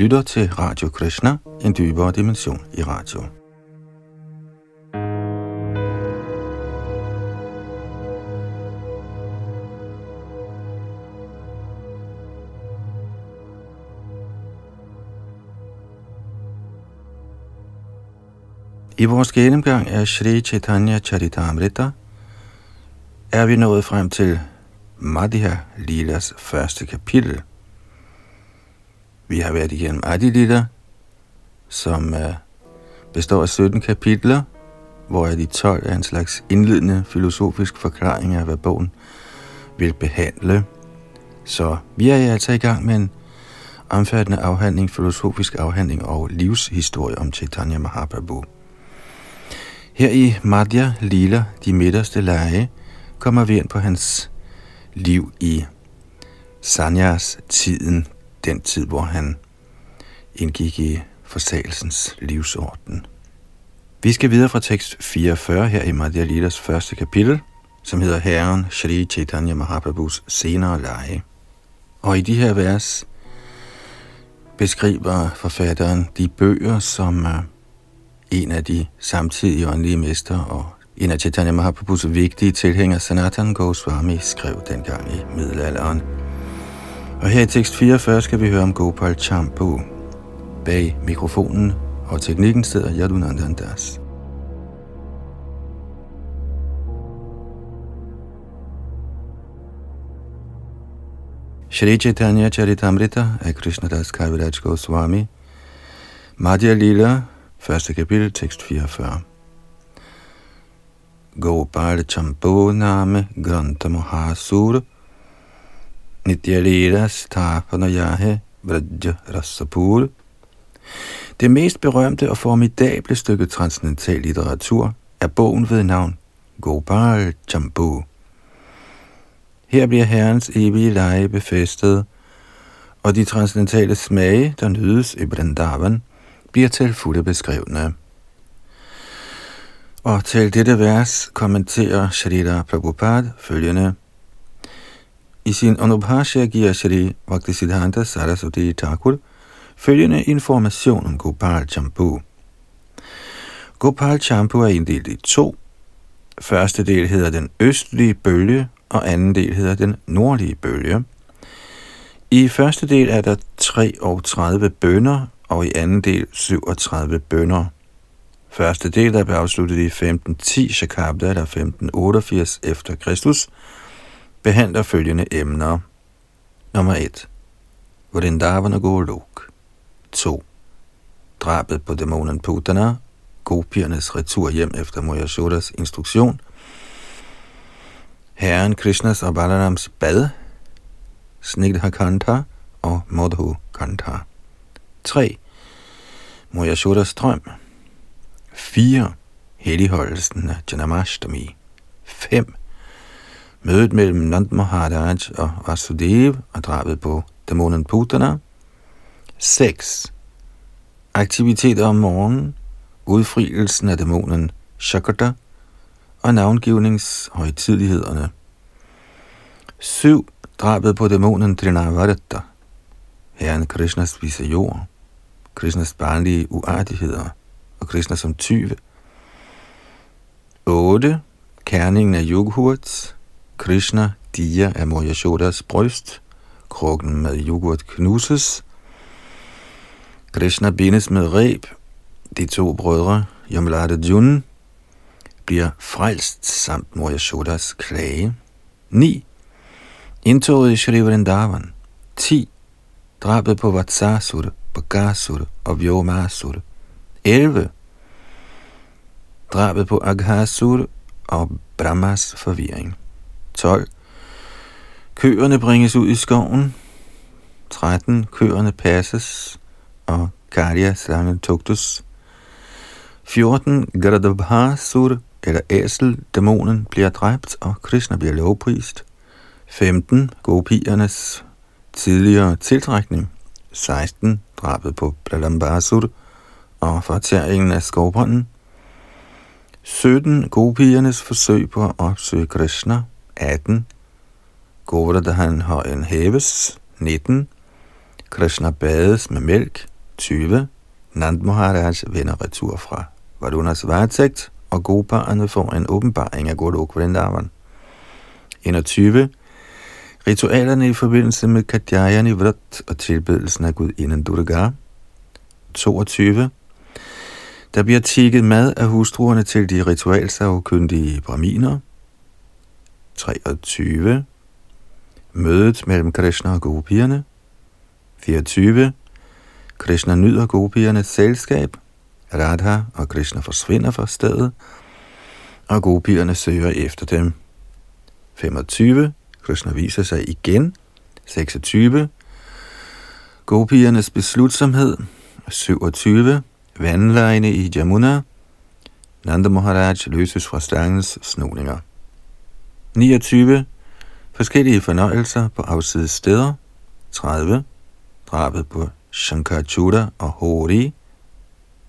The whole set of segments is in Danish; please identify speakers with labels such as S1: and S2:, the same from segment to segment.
S1: lytter til Radio Krishna, en dybere dimension i radio. I vores gennemgang af Sri Chaitanya Charitamrita er vi nået frem til Madhya Lilas første kapitel. Vi har været igennem Adi Lila, som uh, består af 17 kapitler, hvor de 12 er en slags indledende filosofisk forklaring af, hvad bogen vil behandle. Så vi er altså i gang med en omfattende afhandling, filosofisk afhandling og livshistorie om Chaitanya Mahaprabhu. Her i Madhya Lila, de midterste lege, kommer vi ind på hans liv i Sanyas tiden, den tid, hvor han indgik i forsagelsens livsorden. Vi skal videre fra tekst 44 her i Madhya Lidas første kapitel, som hedder Herren Shri Chaitanya Mahaprabhus senere lege. Og i de her vers beskriver forfatteren de bøger, som øh, en af de samtidige åndelige mester og en af Chaitanya Mahaprabhus vigtige tilhængere, Sanatan Goswami, skrev dengang i middelalderen. Og her i tekst 44 skal vi høre om Gopal Champu. Bag mikrofonen og teknikken sidder Yadunandan Das. Shri Chaitanya Charitamrita af Krishnadas Kaviraj Goswami. Madhya Lila, Første kapitel, tekst 44. Gopal Champo Name Granta Mahasur Nityaliras Tapanayahe Vraja Rasapur Det mest berømte og formidable stykke transcendental litteratur er bogen ved navn Gopal Champu. Her bliver Herrens evige leje befæstet, og de transcendentale smage, der nydes i Vrindavan, bliver til fulde beskrevne. Og til dette vers kommenterer Shrita Prabhupada følgende. I sin Anubhashya giver Shri Bhaktisiddhanta Saraswati Thakur følgende information om Gopal Champu. Gopal Champu er inddelt i to. Første del hedder den østlige bølge, og anden del hedder den nordlige bølge. I første del er der 33 bønder og i anden del 37 bønder. Første del, der blev afsluttet i 1510 Shakabda eller 1588 efter Kristus, behandler følgende emner. Nummer 1. Vrindavan og Golok. 2. Drabet på dæmonen Putana, gopiernes retur hjem efter Moyashodas instruktion, Herren Krishnas og Balarams bad, Snigdha Kanta og Modhu Kanta. 3. Moyashodas drøm. 4. Helligholdelsen af Janamashtami. 5. Mødet mellem Nand Maharaj og Vasudev og drabet på dæmonen Putana. 6. Aktiviteter om morgenen, udfrielsen af dæmonen Shakata og navngivningshøjtidlighederne. 7. Drabet på dæmonen Trinavadatta, herren Krishnas vise jord. Krishnas barnlige uartigheder og Krishna som tyve. 8. Kerningen af yoghurt. Krishna diger af Moyashodas bryst. Krukken med yoghurt knuses. Krishna bindes med reb. De to brødre, Yamlada Jun, bliver frelst samt Moyashodas klage. 9. Indtoget i Shri Vrindavan. 10. Drabet på Vatsasur Bagasur og Vyomasur. 11. Drabet på Aghasur og Brahmas forvirring. 12. Køerne bringes ud i skoven. 13. Køerne passes og Karya slangen tugtes. 14. Gradabhasur eller æsel, dæmonen, bliver dræbt, og Krishna bliver lovprist. 15. Gopiernes tidligere tiltrækning. 16. Drabet på Pralambasur og fortæringen af skovbrønden. 17. Gopiernes forsøg på at opsøge Krishna. 18. Govardhan højen hæves. 19. Krishna bades med mælk. 20. Nand Maharaj vender retur fra Varunas varetægt, og Goparerne får en åbenbaring af Golok Vrindavan. 21. Ritualerne i forbindelse med Katyayani Vrat og tilbedelsen af Gud inden Durga. 22. Der bliver tigget mad af hustruerne til de ritualsavkyndige braminer. 23. Mødet mellem Krishna og gopierne. 24. Krishna nyder gopiernes selskab. Radha og Krishna forsvinder fra stedet, og gopierne søger efter dem. 25. Krishna viser sig igen. 26. Gopiernes beslutsomhed. 27. Vandlejene i Jamuna. Nanda Maharaj løses fra stangens snoninger. 29. Forskellige fornøjelser på afsides steder. 30. Drabet på Shankarchuda og Hori.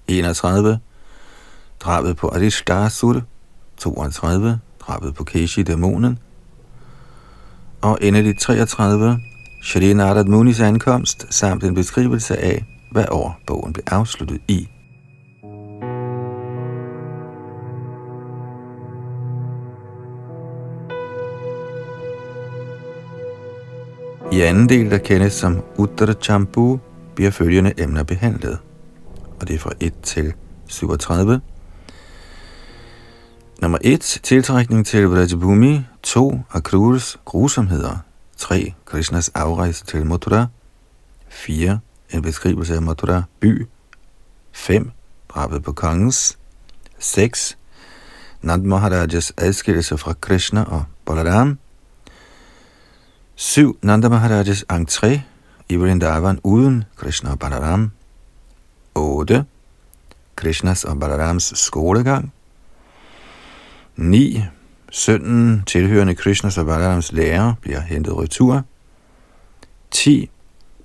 S1: 31. Drabet på Adishtasur. 32. Drabet på Keshi dæmonen. Og endelig 33. Shri Narad Munis ankomst samt en beskrivelse af, hvad år bogen blev afsluttet i. I anden del, der kendes som Uttara Champu, bliver følgende emner behandlet. Og det er fra 1 til 37. Nummer 1. Tiltrækning til Vrajabhumi. 2. Akrurs grusomheder. 3. Krishnas afrejse til Mathura. 4. En beskrivelse af Mathura by. 5. Drabet på kongens. 6. Nand Maharajas adskillelse fra Krishna og Balaram. 7. Nanda Maharajas entré i Vrindavan uden Krishna og Balaram. 8. Krishnas og Balarams skolegang. 9. Sønnen tilhørende Krishnas og Balarams lærer bliver hentet retur. 10.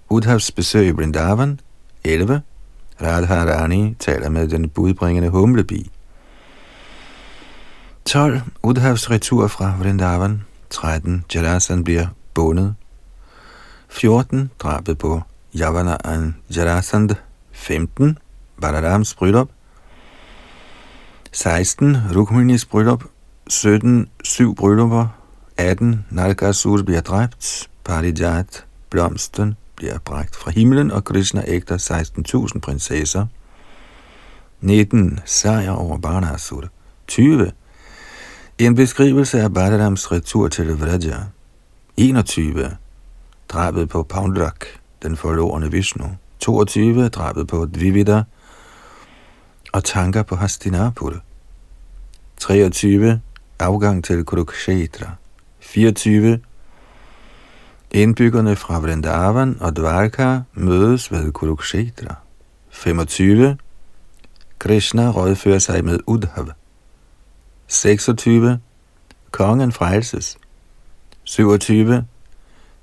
S1: Udhavs besøg i Vrindavan. 11. Radharani taler med den budbringende humlebi. 12. Udhavs retur fra Vrindavan. 13. Jalasan bliver bundet. 14. Drabet på Javana An Jarasand. 15. Balarams bryllup. 16. Rukminis bryllup. 17. Syv bryllupper. 18. Narkasur bliver dræbt. Parijat, blomsten, bliver bragt fra himlen, og Krishna ægter 16.000 prinsesser. 19. Sejr over Barnasur. 20. En beskrivelse af Balarams retur til Vraja. 21. Drabet på Paundrak, den forlorene Vishnu. 22. Drabet på Dvivida og tanker på Hastinapur. 23. Afgang til Kurukshetra. 24. Indbyggerne fra Vrindavan og Dvarka mødes ved Kurukshetra. 25. Krishna rådfører sig med Udhav. 26. Kongen frelses. 27.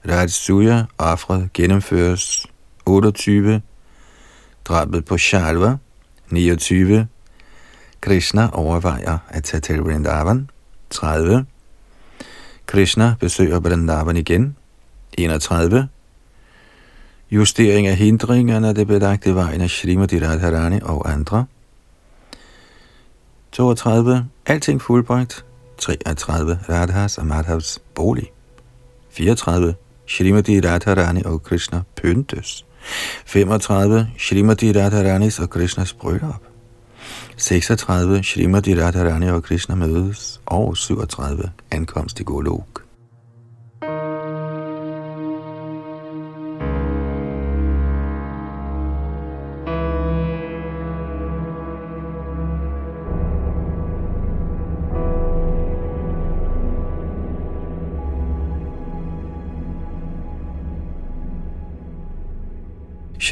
S1: Rajsuya offret gennemføres. 28. Drabet på Shalva. 29. Krishna overvejer at tage til Vrindavan. 30. Krishna besøger Vrindavan igen. 31. Justering af hindringerne af det belagte vejen af Srimati Radharani og andre. 32. Alting fuldbragt. 33. Radhas og Madhavs bolig. 34. Shrimati Radharani og Krishna pyntes. 35. Shrimati Radharanis og Krishnas bryllup. 36. Shrimati Radharani og Krishna mødes. Og 37. Ankomst i Golok.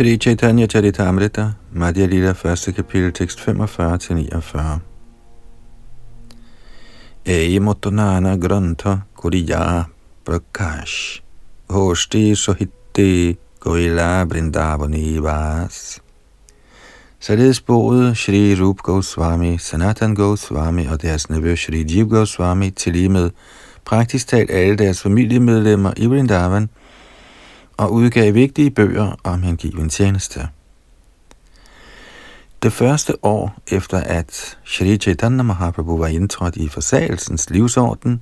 S1: Shri Chaitanya Charitamrita, Madhya Lila, 1. kapitel, tekst 45-49. Ei motonana granta kuriya prakash, hosti sohitte goila brindavani vas. Således boede Shri Rup Goswami, Sanatan Goswami og deres nevø Shri Jiv Goswami til lige med praktisk talt alle deres familiemedlemmer i Vrindavan – og udgav vigtige bøger om hengiven tjeneste. Det første år efter at Shri Chaitanya Mahaprabhu var indtrådt i forsagelsens livsorden,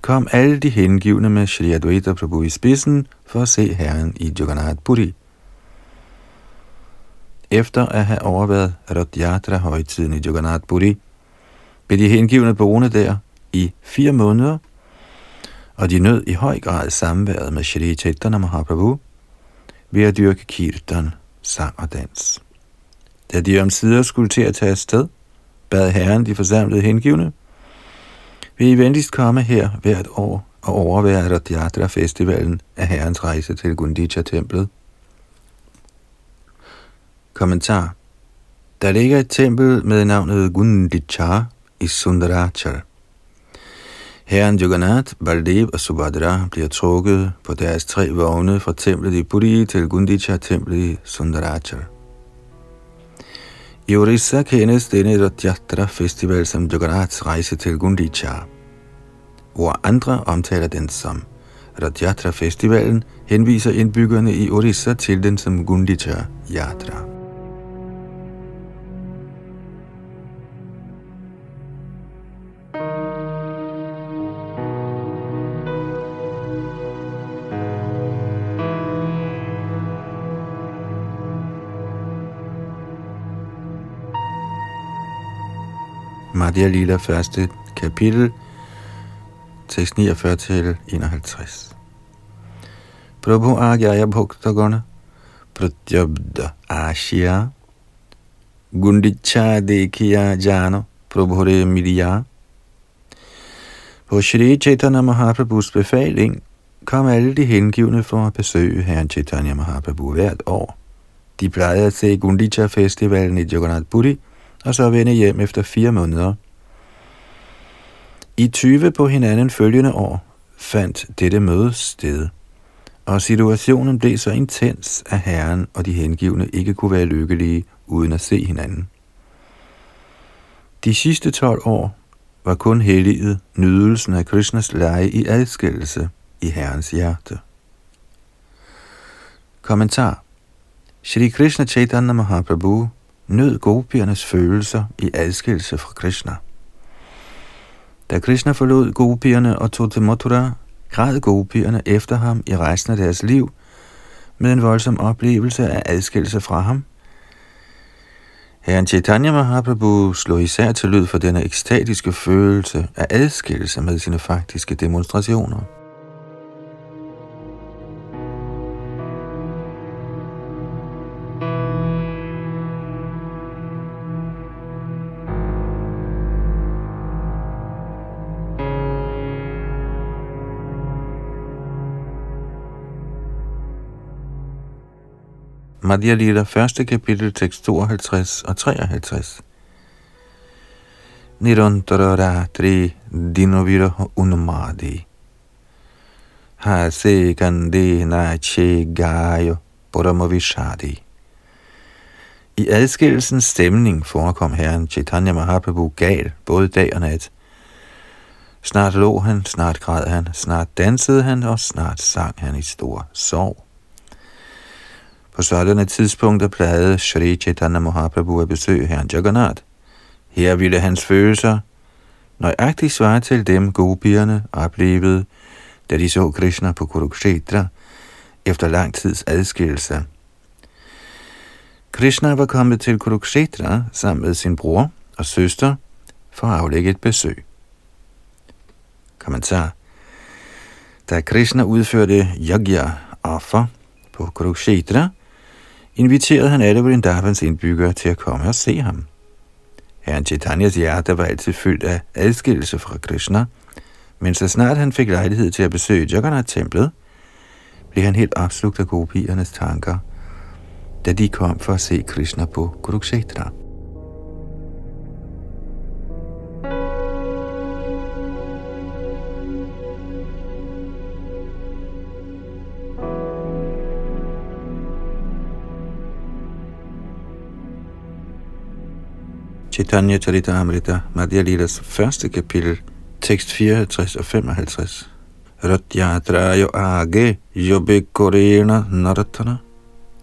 S1: kom alle de hengivne med Shri Advaita Prabhu i spidsen for at se Herren i Jagannath Puri. Efter at have overværet Radhyatra højtiden i Jagannath Puri, blev de hengivne boende der i fire måneder, og de nød i høj grad samværet med Shri Chaitanya Mahaprabhu ved at dyrke kirtan, sang og dans. Da de om sider skulle til at tage afsted, bad herren de forsamlede hengivne, vil I venligst komme her hvert år og overvære Radhyatra festivalen af herrens rejse til Gundicha-templet. Kommentar Der ligger et tempel med navnet Gundicha i Sundarachar. Herren Jagannath, Baldev og Subhadra bliver trukket på deres tre vogne fra templet i Puri til Gundicha-templet i Sundarachar. I Orissa kendes denne Ratjatra Festival som Jagannaths rejse til Gundicha, hvor andre omtaler den som Ratjatra Festivalen, henviser indbyggerne i Orissa til den som Gundicha Yatra. Radia Lila første kapitel, tekst 49 til 51. Prabhu Agyaya Bhaktagana Pratyabda Ashya Gundicha Dekhiya Jano Prabhure Midya På Shri Chaitanya Mahaprabhus befaling kom alle de hengivne for at besøge herren Chaitanya Mahaprabhu hvert år. De plejede at se Gundicha Festivalen i Jagannath Puri, og så vende hjem efter fire måneder. I 20 på hinanden følgende år fandt dette møde sted, og situationen blev så intens, at herren og de hengivne ikke kunne være lykkelige uden at se hinanden. De sidste 12 år var kun helliget nydelsen af Krishnas leje i adskillelse i herrens hjerte. Kommentar Shri Krishna Chaitanya Mahaprabhu nød gopiernes følelser i adskillelse fra Krishna. Da Krishna forlod gopierne og tog til Mathura, græd gopierne efter ham i resten af deres liv med en voldsom oplevelse af adskillelse fra ham. Herren Chaitanya Mahaprabhu slog især til lyd for denne ekstatiske følelse af adskillelse med sine faktiske demonstrationer. Madhya Lila, første kapitel, tekst 52 og 53. Nirantara Ratri Dinovira Unamadi Hase Gandhi Nache Gayo Puramavishadi I adskillelsens stemning forekom herren Chaitanya Mahaprabhu gal både dag og nat. Snart lå han, snart græd han, snart dansede han, og snart sang han i stor sorg. På sådanne tidspunkter plejede Shri Chaitanya Mahaprabhu at besøge herren Jagannath. Her ville hans følelser nøjagtigt svare til dem gopierne oplevede, da de så Krishna på Kurukshetra efter lang tids adskillelse. Krishna var kommet til Kurukshetra sammen med sin bror og søster for at aflægge et besøg. Kommentar Da Krishna udførte yagya offer på Kurukshetra, inviterede han alle Vrindavans indbyggere til at komme og se ham. Herren Chaitanyas hjerte var altid fyldt af adskillelse fra Krishna, men så snart han fik lejlighed til at besøge Jagannath-templet, blev han helt opslugt af gopiernes tanker, da de kom for at se Krishna på Kurukshetra. Chaitanya Amrita, Madhya Lilas første kapitel, tekst 54 og 55. Ratyatrayo age
S2: Yobikorena Naratana,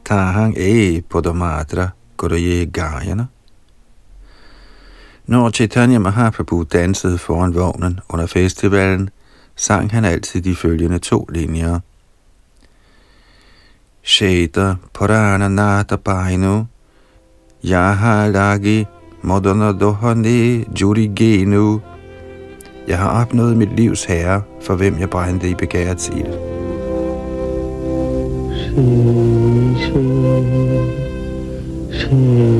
S2: Tahang E podamatra Goraye gajana. Når Chaitanya Mahaprabhu dansede foran vognen under festivalen, sang han altid de følgende to linjer. Sheta Purana Nata Bainu Yaha Lagi Modana Dohani Juri Genu Jeg har opnået mit livs herre, for hvem jeg brændte i begærets ild. Shri, Shri,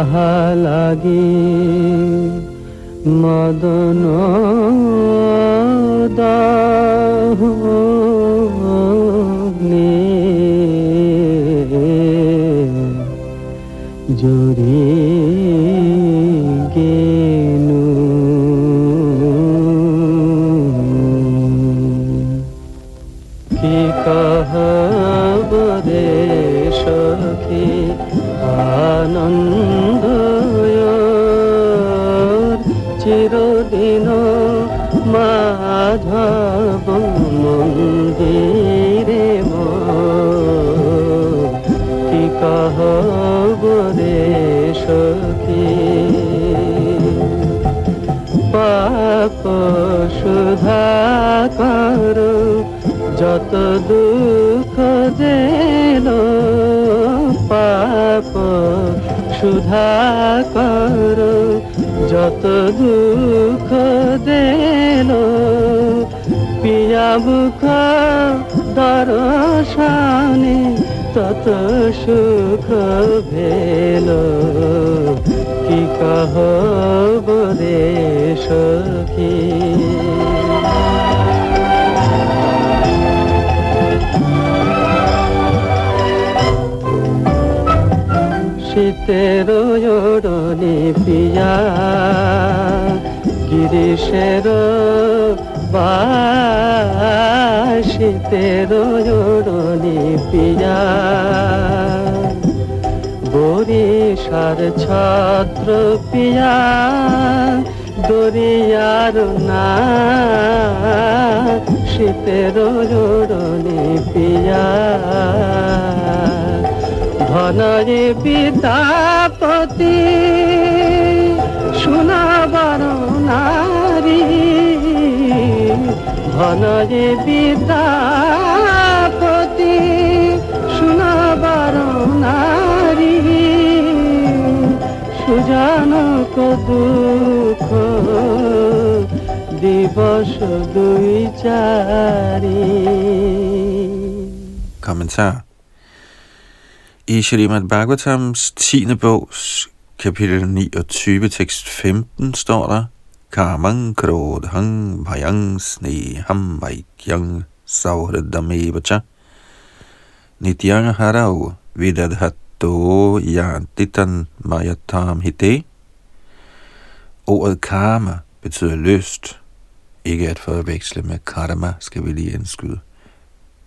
S2: তাহা লাগি মদন দাহ জোরে গেনু। কি কহব রে সখী আনন্দ জুড়ি যত দুঃখ দেল পাপ সুধা কর যত দুঃখ দেল পিয়া বুখ দর্শনে তত সুখ ভেল। কি কহ রে সখী? শীতের ওড়নি পিয়া গিরিশের শীতের ওড়নি পিয়া। বরিশার ছত্র পিয়া, দরিয়ার না শীতের ওড়নি পিয়া। ধনরে বিদ্যাপতি শোনাবার নারী ধনরে বিদ্যাপতি শোনাবার নারী সুজানক দুঃখ দিবস দুই চারি Kommentar I Shrimad Bhagavatams 10. bogs kapitel 29, tekst 15 står der Kamang hang bhayang ham vaikyang sauhradamevacha Nityang harau vidadhatto yantitan mayatam hite Ordet karma betyder lyst, ikke at forveksle med karma, skal vi lige indskyde.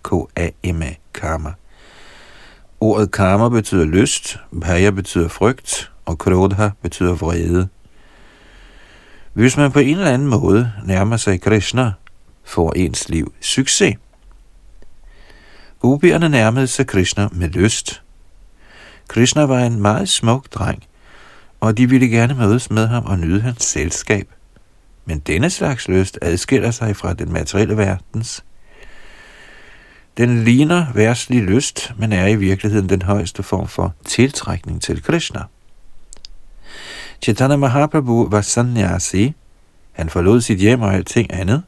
S2: K-A-M-A, karma. Ordet karma betyder lyst, bhaya betyder frygt, og krodha betyder vrede. Hvis man på en eller anden måde nærmer sig Krishna, får ens liv succes. Gopierne nærmede sig Krishna med lyst. Krishna var en meget smuk dreng, og de ville gerne mødes med ham og nyde hans selskab. Men denne slags lyst adskiller sig fra den materielle verdens den ligner værtslig lyst, men er i virkeligheden den højeste form for tiltrækning til Krishna. Chaitanya Mahaprabhu var sannyasi. Han forlod sit hjem og alting andet.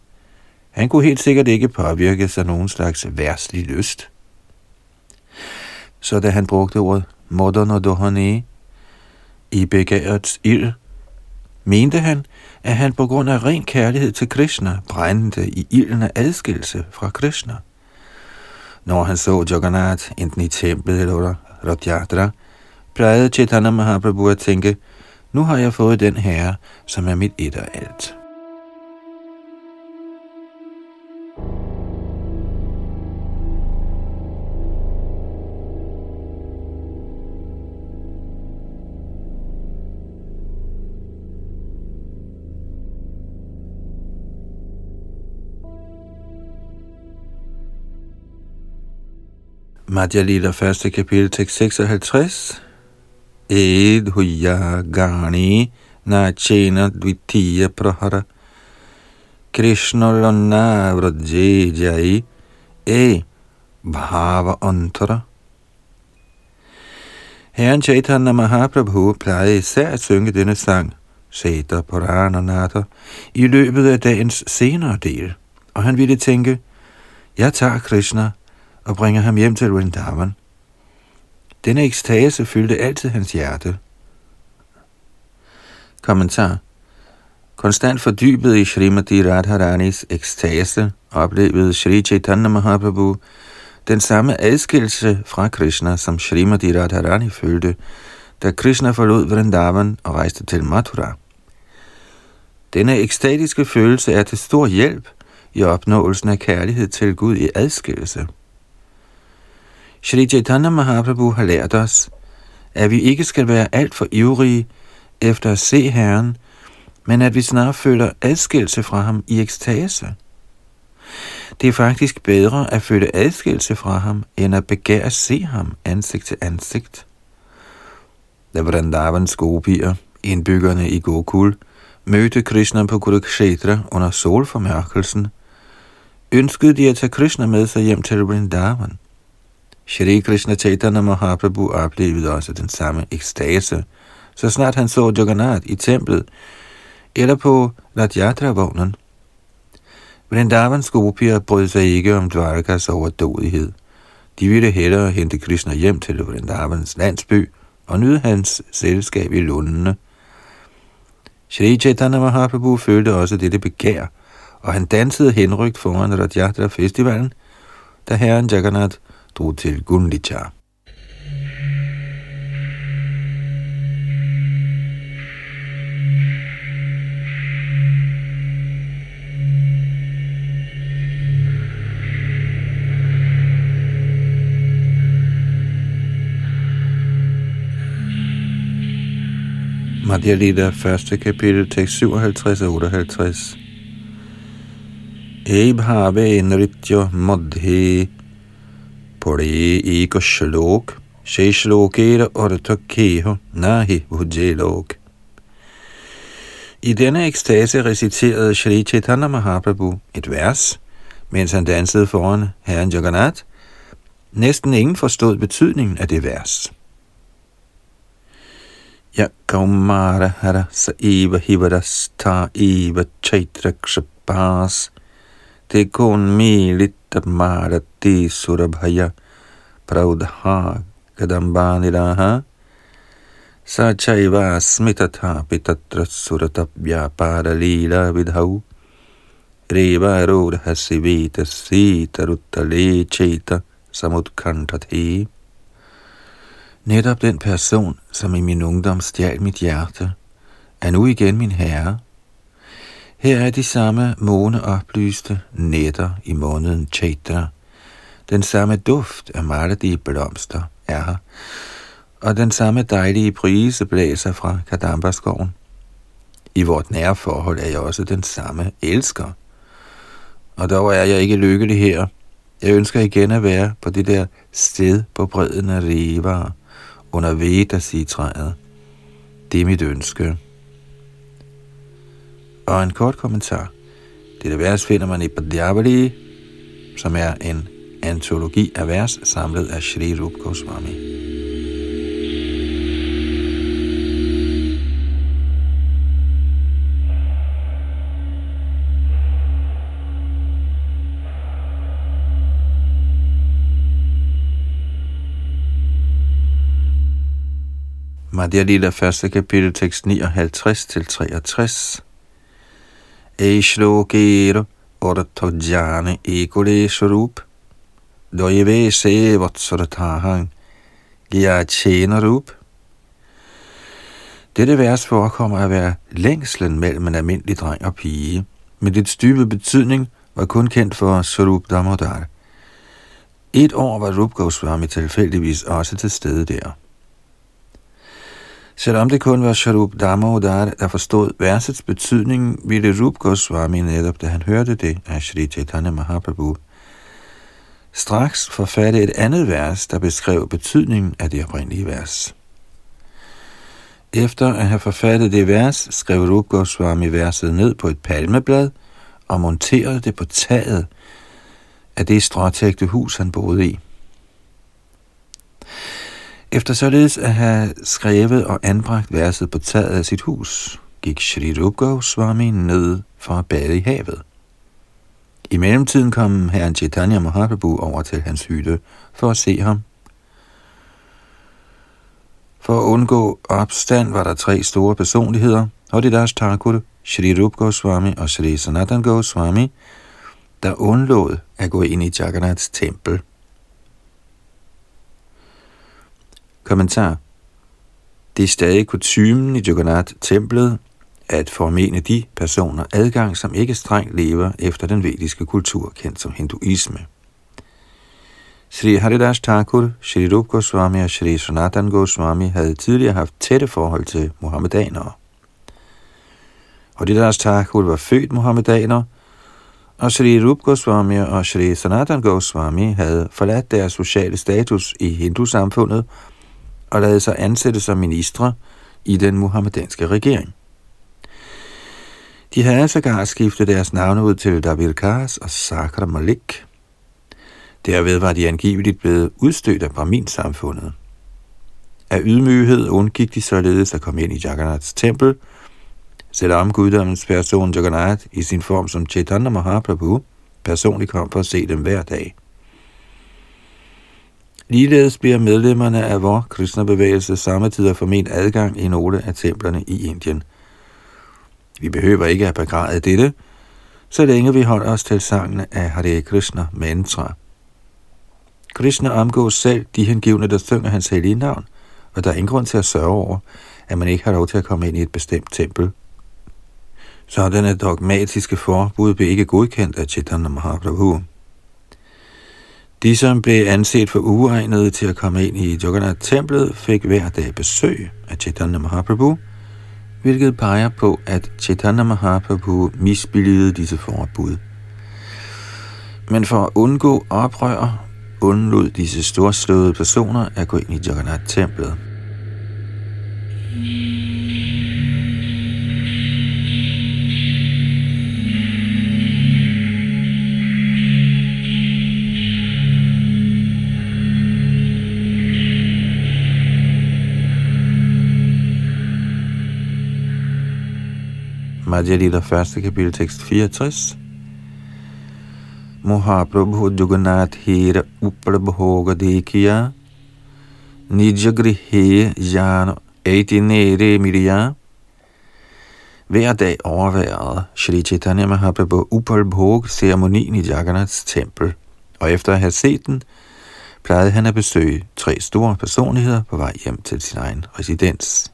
S2: Han kunne helt sikkert ikke påvirkes af nogen slags værslig lyst. Så da han brugte ordet modern og dohane i begærets ild, mente han, at han på grund af ren kærlighed til Krishna brændte i ilden af adskillelse fra Krishna. Når han så Jagannath enten i templet eller under Rath plejede Chaitanya Mahaprabhu at tænke, nu har jeg fået den herre, som er mit et og alt.
S1: Madhya Lila, første kapitel, tekst 56. Ed huya gani na chena dvitiya prahara Krishna lonna vraje jai e bhava antara. Herren Chaitanya Mahaprabhu plejede især at synge denne sang, Seta Purananata, i løbet af dagens senere del, og han ville tænke, jeg tager Krishna og bringer ham hjem til Vrindavan. Denne ekstase fyldte altid hans hjerte. Kommentar Konstant fordybet i Srimati Radharanis ekstase oplevede Sri Chaitanya Mahaprabhu den samme adskillelse fra Krishna, som Srimati Radharani følte, da Krishna forlod Vrindavan og rejste til Mathura. Denne ekstatiske følelse er til stor hjælp i opnåelsen af kærlighed til Gud i adskillelse. Shri Chaitanya Mahaprabhu har lært os, at vi ikke skal være alt for ivrige efter at se Herren, men at vi snart føler adskillelse fra ham i ekstase. Det er faktisk bedre at føle adskillelse fra ham, end at begære at se ham ansigt til ansigt. Da Vrindavans gopier, indbyggerne i Gokul, mødte Krishna på Kurukshetra under solformørkelsen, ønskede de at tage Krishna med sig hjem til Vrindavan. Shri Krishna Chaitanya Mahaprabhu oplevede også den samme ekstase, så snart han så Jagannath i templet, eller på Radjatra-vognen. Vrindavans gopier brød sig ikke om Dvarkas overdådighed. De ville hellere hente Krishna hjem til Vrindavans landsby og nyde hans selskab i lundene. Shri Chaitanya Mahaprabhu følte også dette begær, og han dansede henrygt foran Radjatra Festivalen, da herren Jagannath drog til Gundicha. Madhya Lita, første kapitel, tekst 57 og 58. Ebhave nritya madhe pade eka shlok sheshlokera artha keho nahi bhujelok. I denne ekstase reciterede Sri Chaitanya Mahaprabhu et vers, mens han dansede foran herren Jagannath. Næsten ingen forstod betydningen af det vers. Ja Kaumara Hara Sa Eva Hivadasta Eva Chaitra Kshapas Te Kon Milita तन्मारति सुरभय प्रौधा कदम्बानिराः स चैवास्मि तथापि तत्र सुरतव्यापारलीलाविधौ रेवारोर्हसि वीतसीतरुत्तले चैत समुत्कण्ठति Netop den person, som i min ungdom stjal mit hjerte, er nu igen min herre, Her er de samme måneoplyste nætter i måneden Chaitra. Den samme duft af maldige blomster er her, og den samme dejlige brise blæser fra Kadambaskoven. I vort nære forhold er jeg også den samme elsker. Og dog er jeg ikke lykkelig her. Jeg ønsker igen at være på det der sted på bredden af Riva, under Veda-træet. Det er mit ønske. Og en kort kommentar. Dette vers finder man i Padjabali, som er en antologi af vers samlet af Sri Rup Goswami. Madhya Lila, 1. kapitel, tekst 59 til 63. Eishlokero ortojane ekole swarup doive se vatsaratahang gyachena rup. Dette vers forekommer at være længslen mellem en almindelig dreng og pige, men dets dybe betydning var kun kendt for Sarup Damodar. Et år var Rup Goswami tilfældigvis også til stede der. Selvom det kun var Sharup Damodar, der forstod versets betydning, ville Rup Goswami netop, da han hørte det af Sri Chaitanya Mahaprabhu, straks forfatte et andet vers, der beskrev betydningen af det oprindelige vers. Efter at have forfattet det vers, skrev Rup Goswami verset ned på et palmeblad og monterede det på taget af det stråtægte hus, han boede i. Efter således at have skrevet og anbragt verset på taget af sit hus, gik Shri Rupa Goswami ned for at bade i havet. I mellemtiden kom herren Chaitanya Mahaprabhu over til hans hytte for at se ham. For at undgå opstand var der tre store personligheder, Haridas Thakur, Shri Rup Goswami og Shri Sanatan Goswami, der undlod at gå ind i Jagannaths tempel. Kommentar Det er stadig kutumen i Jagannath-templet at formene de personer adgang, som ikke strengt lever efter den vediske kultur, kendt som hinduisme. Sri Haridas Thakur, Sri Rup Goswami og Sri Sanatan Goswami havde tidligere haft tætte forhold til muhammedanere. Haridas Thakur var født muhammedaner, og Sri Rup Goswami og Sri Sanatan Goswami havde forladt deres sociale status i hindusamfundet og lade sig ansætte som ministre i den muhammedanske regering. De havde sågar skiftet deres navne ud til David Kars og Sakra Malik. Derved var de angiveligt blevet udstødt af Brahmin-samfundet. Af ydmyghed undgik de således at komme ind i Jagannaths tempel, selvom guddommens person Jagannath i sin form som Chaitanya Mahaprabhu personligt kom for at se dem hver dag. Ligeledes bliver medlemmerne af vor kristnebevægelse samtidig forment adgang i nogle af templerne i Indien – vi behøver ikke at begræde dette, så længe vi holder os til sangene af Hare Krishna mantra. Krishna omgås selv de hengivne, der synger hans hellige navn, og der er ingen grund til at sørge over, at man ikke har lov til at komme ind i et bestemt tempel. Sådanne dogmatiske forbud blev ikke godkendt af Chaitanya Mahaprabhu. De, som blev anset for uegnede til at komme ind i Jagannath-templet, fik hver dag besøg af Chaitanya Mahaprabhu, hvilket peger på, at Chaitanya Mahaprabhu misbilligede disse forbud. Men for at undgå oprør, undlod disse storslåede personer at gå ind i Jagannath-templet. Madhya Lila, 1. kapitel, tekst 64. Mahaprabhu Jagannath Hira Uprabhoga Dekhiya Nijagrihe Jana Aitinere Miriya Hver dag overværede Shri Chaitanya Mahaprabhu Upalbhog ceremonien i Jagannaths tempel, og efter at have set den, plejede han at besøge tre store personligheder på vej hjem til sin egen residens.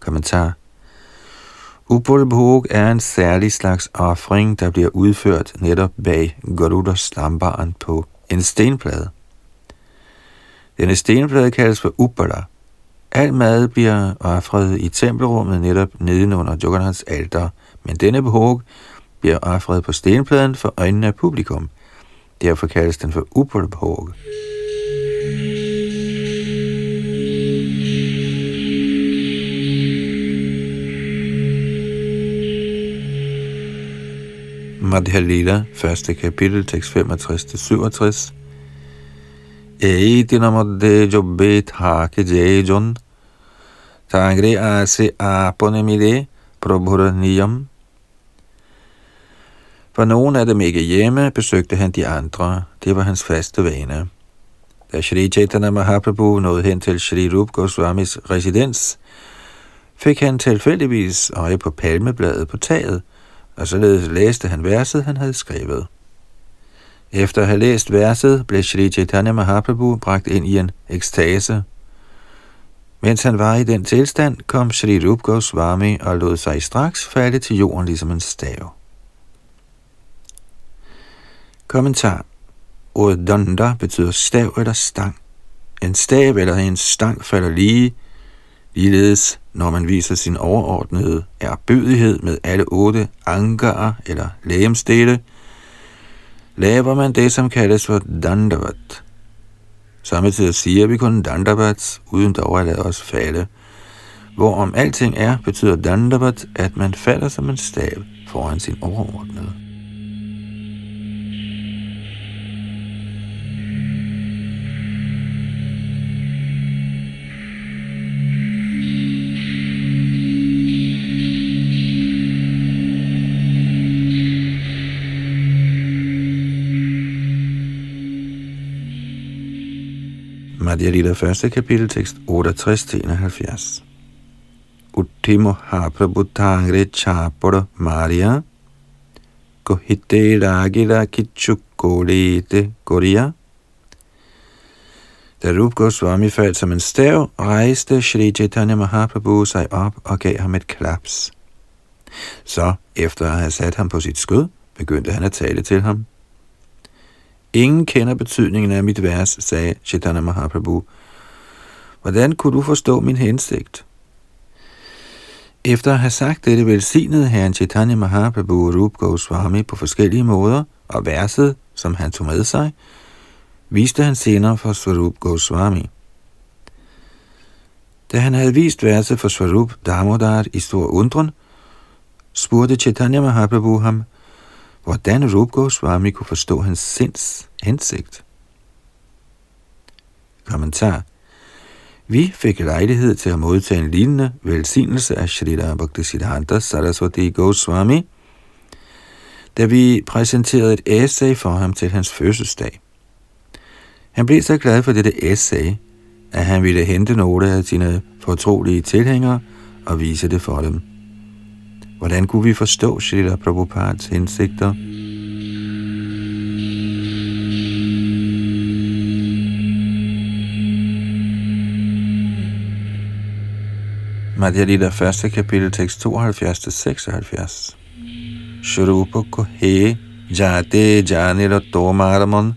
S1: Kommentar Upolbhog er en særlig slags offring, der bliver udført netop bag Garudas stambaren på en stenplade. Denne stenplade kaldes for Upala. Al mad bliver offret i tempelrummet netop nedenunder Jagannaths alter, men denne behog bliver offret på stenpladen for øjnene af publikum. Derfor kaldes den for Upolbhog. Madhya Lila, første kapitel, tekst 65-67. Eiti namadde jobbe thake jejon, আসে ase মিলে প্রভুর niyam. For nogen af dem ikke hjemme, besøgte han de andre. Det var hans faste vane. Da Shri Chaitanya Mahaprabhu nåede hen til Shri Rup Goswamis residens, fik han tilfældigvis øje på palmebladet på taget – og således læste han verset, han havde skrevet. Efter at have læst verset, blev Sri Chaitanya Mahaprabhu bragt ind i en ekstase. Mens han var i den tilstand, kom Sri Rup Goswami og lod sig straks falde til jorden ligesom en stav. Kommentar. Ordet danda betyder stav eller stang. En stav eller en stang falder lige, Ligeledes, når man viser sin overordnede erbødighed med alle otte anker eller lægemstede, laver man det, som kaldes for dandavat. Samtidig siger vi kun dandavat, uden dog at lade os falde. Hvorom alting er, betyder dandavat, at man falder som en stav foran sin overordnede. Bhagavad Gita første kapitel, tekst 68-71. Uttimo ha prabhutangre chapora Maria, kohite ragila kichukolete goria. Da Rup Goswami faldt som en stav, rejste Shri Chaitanya Mahaprabhu sig op og gav ham et klaps. Så, efter at have sat ham på sit skød, begyndte han at tale til ham. Ingen kender betydningen af mit vers, sagde Chaitanya Mahaprabhu. Hvordan kunne du forstå min hensigt? Efter at have sagt dette velsignede herren Chaitanya Mahaprabhu Rup Goswami på forskellige måder, og verset, som han tog med sig, viste han senere for Swarup Goswami. Da han havde vist verset for Swarup Damodar i stor undren, spurgte Chaitanya Mahaprabhu ham, hvordan Rup Goswami kunne forstå hans sinds hensigt. Kommentar vi fik lejlighed til at modtage en lignende velsignelse af Shrita Bhaktisiddhanta Saraswati Goswami, da vi præsenterede et essay for ham til hans fødselsdag. Han blev så glad for dette essay, at han ville hente nogle af sine fortrolige tilhængere og vise det for dem. Hvordan kunne vi forstå Srila Prabhupads hensigter? Madhya Lita, første kapitel, tekst 72-76. Shrupa he jate jani ra tomaramon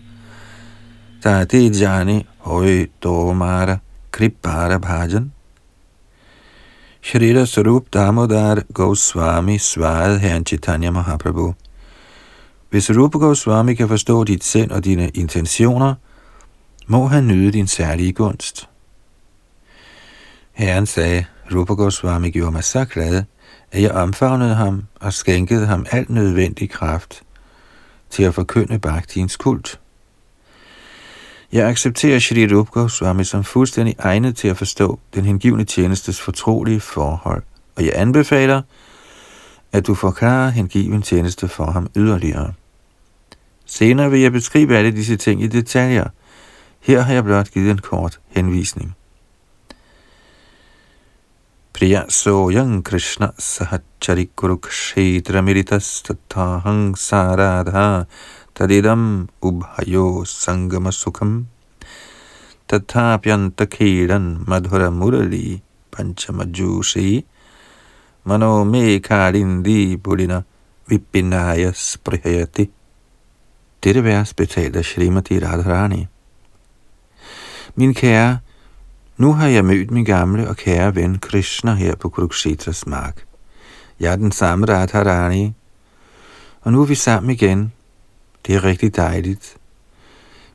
S1: tate jani hoi tomara kripara bhajan Shrita Sarup Damodar Goswami svarede herren Chaitanya Mahaprabhu. Hvis Rupa Goswami kan forstå dit sind og dine intentioner, må han nyde din særlige gunst. Herren sagde, Rupa Goswami gjorde mig så glad, at jeg omfavnede ham og skænkede ham alt nødvendig kraft til at forkynde Bhaktiens kult. Jeg accepterer Shri Rup Goswami som fuldstændig egnet til at forstå den hengivne tjenestes fortrolige forhold, og jeg anbefaler, at du forklarer hengiven tjeneste for ham yderligere. Senere vil jeg beskrive alle disse ting i detaljer. Her har jeg blot givet en kort henvisning. Priya soyang Krishna sahachari kurukshetra militas tathahang saradha tadidam ubhayo sangama sukham tathapyantakhiran madhura murali panchamajushi mano me karindi purina vipinaya sprihayati. Dette vers betalt af Srimati Radharani. Min kære, nu har jeg mødt min gamle og kære ven Krishna her på Kuruksetras mark. Jeg er den samme Radharani, og nu er vi sammen igen. Det er rigtig dejligt.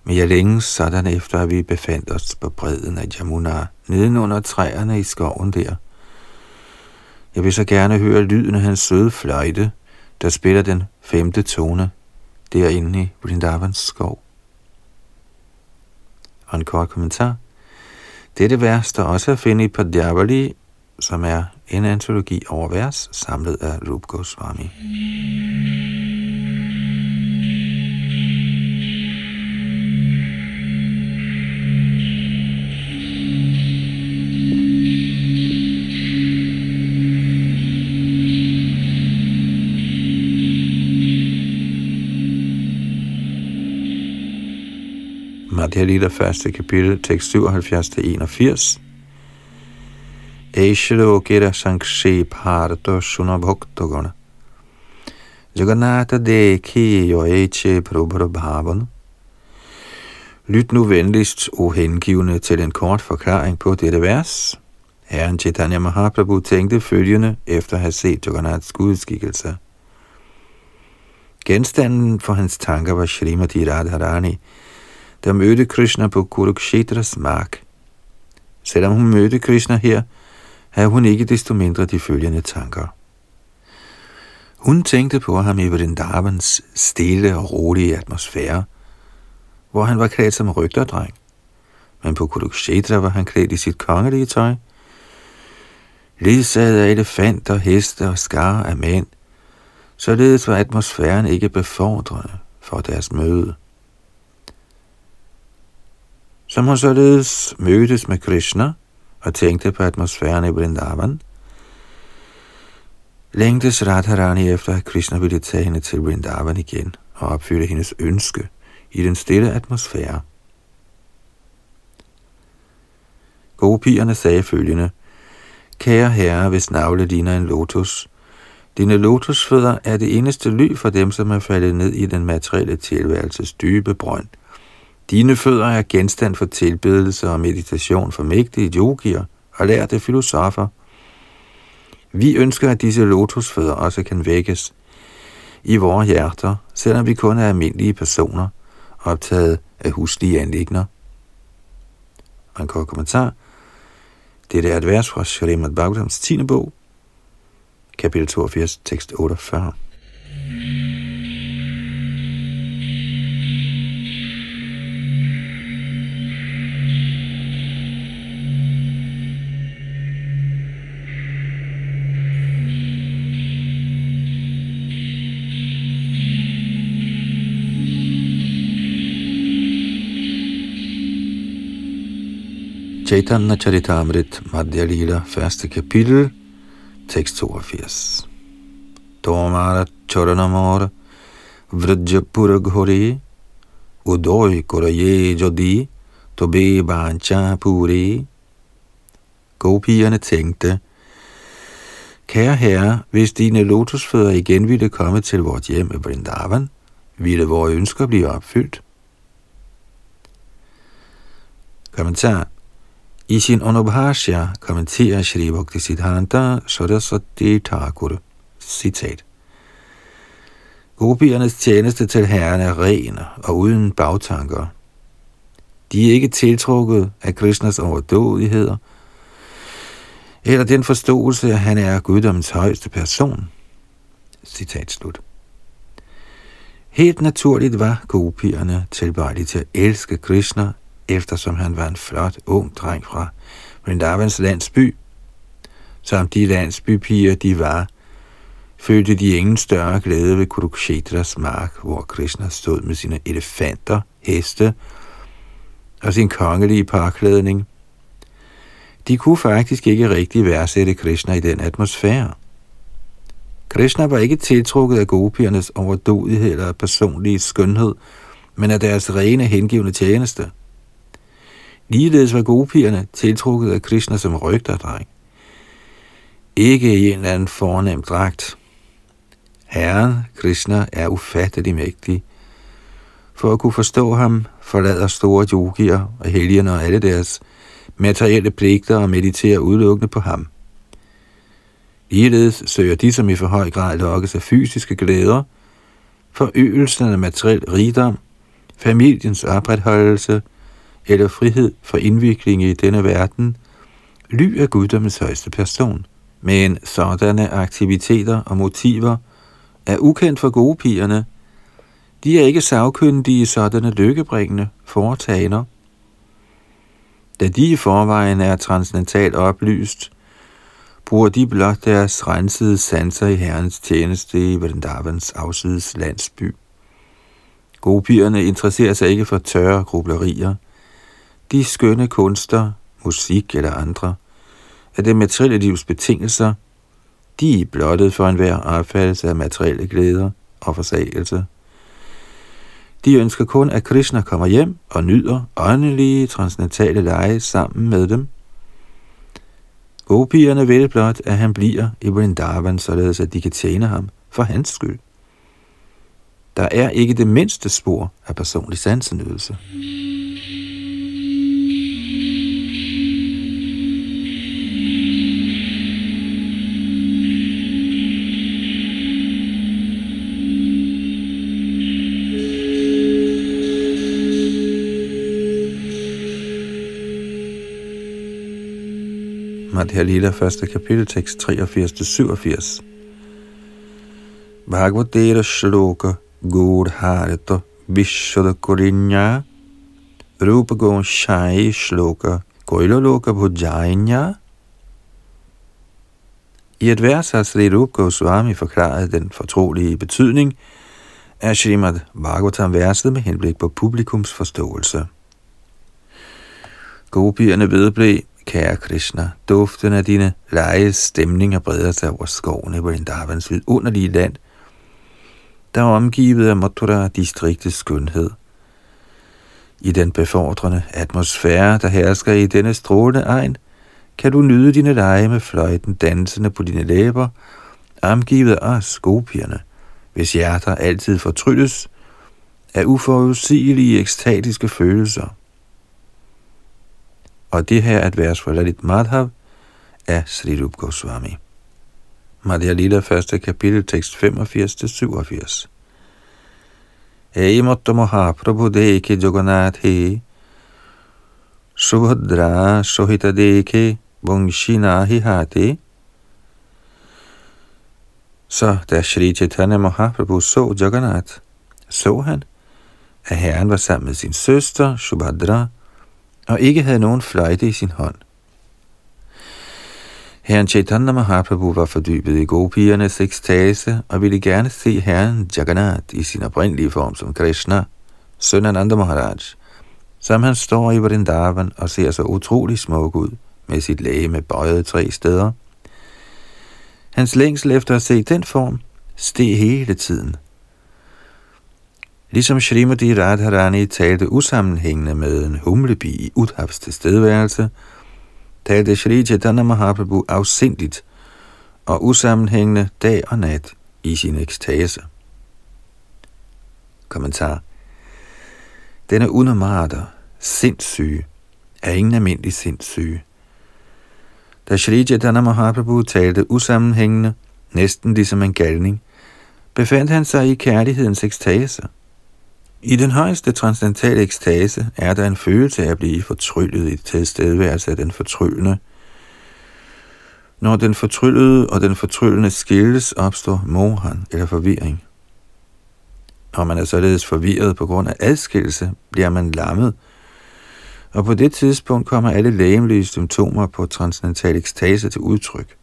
S1: Men jeg længes sådan efter, at vi befandt os på bredden af Jamuna, nedenunder træerne i skoven der. Jeg vil så gerne høre lyden af hans søde fløjte, der spiller den femte tone derinde i Vrindavans skov. Og en kort kommentar. Dette vers, der også er finde i Padjavali, som er en antologi over vers, samlet af Rup Goswami. Madhya Lita, første kapitel, tekst 77-81. Eishlokira Sankshep Harto Shunabhoktogana. Jagannatha Dekhi Yoeche Prabhara Bhavan. Lyt nu venligst, o hengivende, til en kort forklaring på dette vers. Herren Chaitanya Mahaprabhu tænkte følgende efter at have set Jagannaths gudskikkelse. Genstanden for hans tanker var Srimati Radharani, der mødte Krishna på Kurukshetras mark. Selvom hun mødte Krishna her, havde hun ikke desto mindre de følgende tanker. Hun tænkte på ham i Vrindavans stille og rolige atmosfære, hvor han var klædt som rygterdreng. Men på Kurukshetra var han klædt i sit kongelige tøj, ledsaget af elefanter, heste og skar af mænd, således var atmosfæren ikke befordrende for deres møde. Som hun således mødtes med Krishna og tænkte på atmosfæren i Vrindavan, længtes Radharani efter, at Krishna ville tage hende til Vrindavan igen og opfylde hendes ønske i den stille atmosfære. Gopierne sagde følgende, Kære herre, hvis navle ligner en lotus, dine lotusfødder er det eneste ly for dem, som er faldet ned i den materielle tilværelses dybe brønd. Dine fødder er genstand for tilbedelse og meditation for mægtige yogier og lærte filosofer. Vi ønsker, at disse lotusfødder også kan vækkes i vores hjerter, selvom vi kun er almindelige personer, optaget af huslige anlægner. En kort kommentar. Det er et vers fra Srimad Bhagavatams 10. bog, kapitel 82, tekst 48. Chaitanya Charitamrit Madhya Lila, første kapitel, tekst 82. Tomara Choranamora Vrajapura Ghori Udoy Koraye Jodi Tobe Bancha Puri Gopierne tænkte, Kære herre, hvis dine lotusfødder igen ville komme til vort hjem i Vrindavan, ville vores ønsker blive opfyldt. Kommentar i sin Anubhashya kommenterer Shri Bhakti Siddhanta Saraswati Thakur, citat. Gopiernes tjeneste til herren er ren og uden bagtanker. De er ikke tiltrukket af Krishnas overdådigheder, eller den forståelse, at han er guddommens højeste person. Citat slut. Helt naturligt var gopierne tilbøjelige til at elske Krishna eftersom han var en flot ung dreng fra Vrindavans landsby. Som de landsbypiger de var, følte de ingen større glæde ved Kurukshetras mark, hvor Krishna stod med sine elefanter, heste og sin kongelige parklædning. De kunne faktisk ikke rigtig værdsætte Krishna i den atmosfære. Krishna var ikke tiltrukket af gopiernes overdådighed eller personlige skønhed, men af deres rene hengivende tjeneste – Ligeledes var gopierne tiltrukket af Krishna som rygterdreng. Ikke i en eller anden fornem dragt. Herren, Krishna, er ufattelig mægtig. For at kunne forstå ham, forlader store yogier og helgerne og alle deres materielle pligter og mediterer udelukkende på ham. Ligeledes søger de, som i for høj grad lokkes af fysiske glæder, forøgelsen af materiel rigdom, familiens opretholdelse – eller frihed for indvikling i denne verden, ly er guddommens højeste person. Men sådanne aktiviteter og motiver er ukendt for gode pigerne. De er ikke savkyndige i sådanne lykkebringende foretagender. Da de i forvejen er transcendentalt oplyst, bruger de blot deres rensede sanser i herrens tjeneste i Vrindavans afsides landsby. Gopierne interesserer sig ikke for tørre grublerier – de skønne kunster, musik eller andre, er det materielle livs betingelser, de er blottet for enhver opfattelse af materielle glæder og forsagelse. De ønsker kun, at Krishna kommer hjem og nyder åndelige transcendentale lege sammen med dem. Gopierne vil blot, at han bliver i Vrindavan, således at de kan tjene ham for hans skyld. Der er ikke det mindste spor af personlig sansenydelse. Mm. Bhagavad Lila, første kapitel, tekst 83-87. Bhagavadera Shloka Gurharita Vishwada Kurinya Rupa Gon Shai Shloka Goiloloka Bhujainya I et vers har Sri Rupa Goswami forklaret den fortrolige betydning af Srimad Bhagavatam verset med henblik på publikums forståelse. Gopierne vedblev, kære Krishna, duften af dine leje stemninger breder sig over skovene på Vrindavans vidunderlige land, der er omgivet af Mathura distriktets skønhed. I den befordrende atmosfære, der hersker i denne strålende egen, kan du nyde dine lege med fløjten dansende på dine læber, omgivet af skopierne, hvis hjerter altid fortrylles af uforudsigelige ekstatiske følelser. Og det her er et vers fra Lalit Madhav af Sri Rup Goswami. Madhya Lila, første kapitel, tekst 85-87. Hey Matta Mahaprabhu Deke Jagannath He Subhadra Sohita Deke Vangshinahi Hate Så da Shri Chaitanya Mahaprabhu så Jagannath, så han, at herren var sammen med sin søster Subhadra, og ikke havde nogen fløjte i sin hånd. Herren Chaitanya Mahaprabhu var fordybet i gopiernes ekstase og ville gerne se herren Jagannath i sin oprindelige form som Krishna, søn af Nanda Maharaj, som han står i Vrindavan og ser så utrolig smuk ud med sit læge med bøjet tre steder. Hans længsel efter at se den form steg hele tiden. Ligesom Shrimati Radharani talte usammenhængende med en humlebi i Udhavs tilstedeværelse, talte Shri Chaitanya Mahaprabhu afsindigt og usammenhængende dag og nat i sin ekstase. Kommentar Denne unamarter, sindssyge, er ingen almindelig sindssyge. Da Shri Chaitanya Mahaprabhu talte usammenhængende, næsten ligesom en galning, befandt han sig i kærlighedens ekstase. I den højeste transcendentale ekstase er der en følelse af at blive fortryllet i tilstedeværelse af den fortryllende. Når den fortryllede og den fortryllende skilles, opstår mohan eller forvirring. Når man er således forvirret på grund af adskillelse, bliver man lammet, og på det tidspunkt kommer alle lægemlige symptomer på transcendental ekstase til udtryk.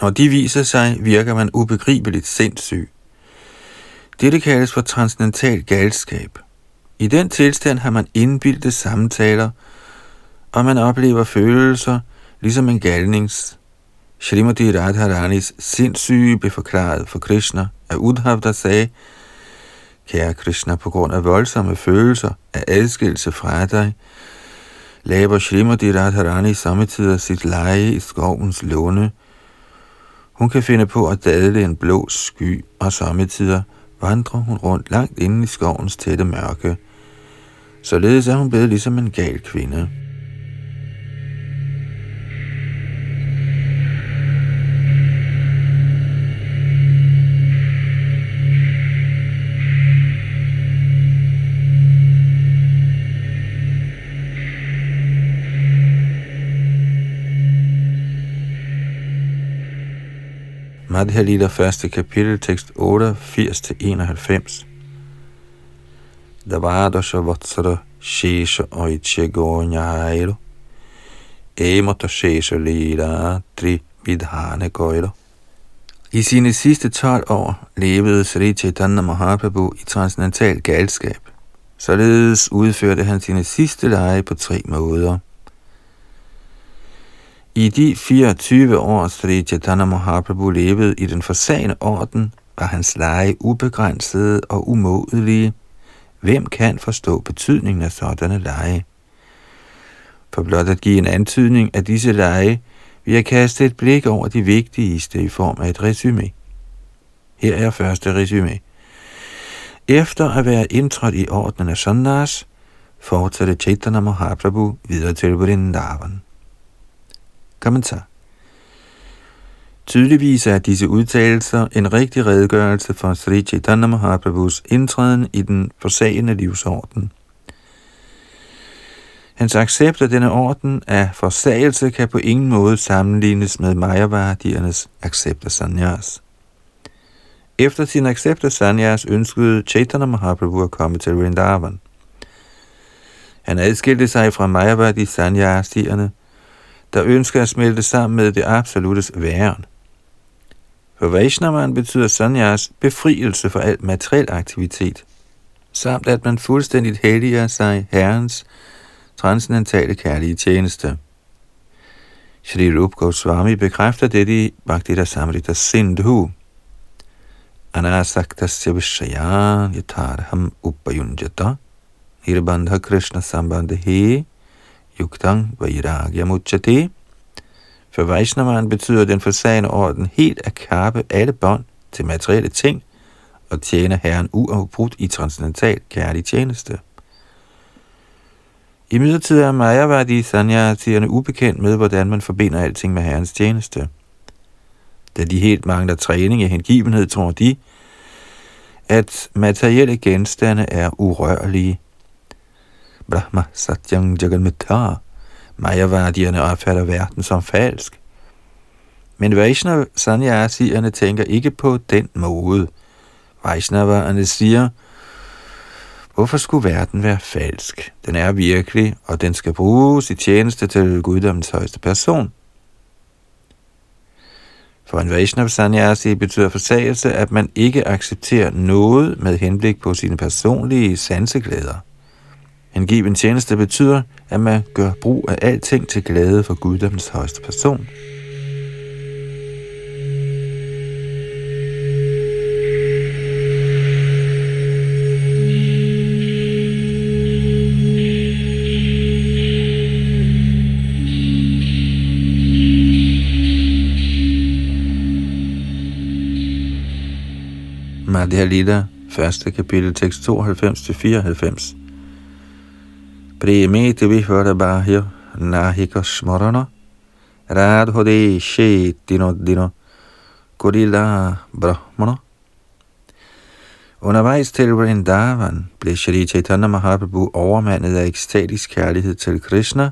S1: Når de viser sig, virker man ubegribeligt sindssyg. Dette kaldes for transcendental galskab. I den tilstand har man indbildte samtaler, og man oplever følelser, ligesom en galnings. Shrimati Radharanis sindssyge blev forklaret for Krishna af Udhav, der sagde, Kære Krishna, på grund af voldsomme følelser af adskillelse fra dig, laver Shrimati Radharani samtidig sit leje i skovens låne. Hun kan finde på at dadle en blå sky, og sommetider vandrer hun rundt langt inde i skovens tætte mørke. Således er hun blevet ligesom en gal kvinde. Madhya Lila første kapitel, tekst 88-91. Davadasha vatsara shesha oiche gonyairo. Emata shesha lila tri vidhane goiro. I sine sidste 12 år levede Sri Chaitanya Mahaprabhu i transcendental galskab. Således udførte han sine sidste lege på tre måder – i de 24 år, Sri Chaitanya Mahaprabhu levede i den forsagende orden, var hans lege ubegrænsede og umådelige. Hvem kan forstå betydningen af sådanne lege? For blot at give en antydning af disse lege, vil jeg kaste et blik over de vigtigste i form af et resume. Her er første resume. Efter at være indtrådt i ordenen af Sundars, fortsatte Chaitanya Mahaprabhu videre til Vrindavan. Kommentar. Tydeligvis er disse udtalelser en rigtig redegørelse for Sri Chaitanya Mahaprabhus indtræden i den forsagende livsorden. Hans accept af denne orden af forsagelse kan på ingen måde sammenlignes med Majavardiernes accept af sanyas. Efter sin accept af sanyas ønskede Chaitanya Mahaprabhu at komme til Vrindavan. Han adskilte sig fra Mayavadi sanyasierne, der ønsker at smelte sammen med det absolutes væren. For Vaishnavan betyder sanyas befrielse for al materiel aktivitet, samt at man fuldstændigt helliger sig Herrens transcendentale kærlige tjeneste. Shri Rup Goswami bekræfter dette i Bhaktita Samrita Sindhu. Anasaktasya vishayan Yatarham Upayunjata Nirbandha Krishna Sambandhi Yuktang Vairagya Muchati. For Vaishnavan betyder den forsagende orden helt at kappe alle bånd til materielle ting og tjene Herren uafbrudt i transcendental kærlig tjeneste. I midlertid er Majavadi sanyasierne ubekendt med, hvordan man forbinder alting med Herrens tjeneste. Da de helt mangler træning i hengivenhed, tror de, at materielle genstande er urørlige. Brahma Satyang Jaganmita. Majavadierne opfatter verden som falsk. Men Vaishnav sanyasierne tænker ikke på den måde. Vaishnavarerne siger, Hvorfor skulle verden være falsk? Den er virkelig, og den skal bruges i tjeneste til guddommens højeste person. For en Vaishnav Sanyasi betyder forsagelse, at man ikke accepterer noget med henblik på sine personlige sanseglæder. En given tjeneste betyder, at man gør brug af alting til glæde for guddommens højeste person. Madhya Lita, 1. kapitel, tekst 92-94. Premeti vihvara bahya nahika smarana radhode shetino dino kodila brahmana. Undervejs til Vrindavan blev Shri Chaitanya Mahaprabhu overmandet af ekstatisk kærlighed til Krishna,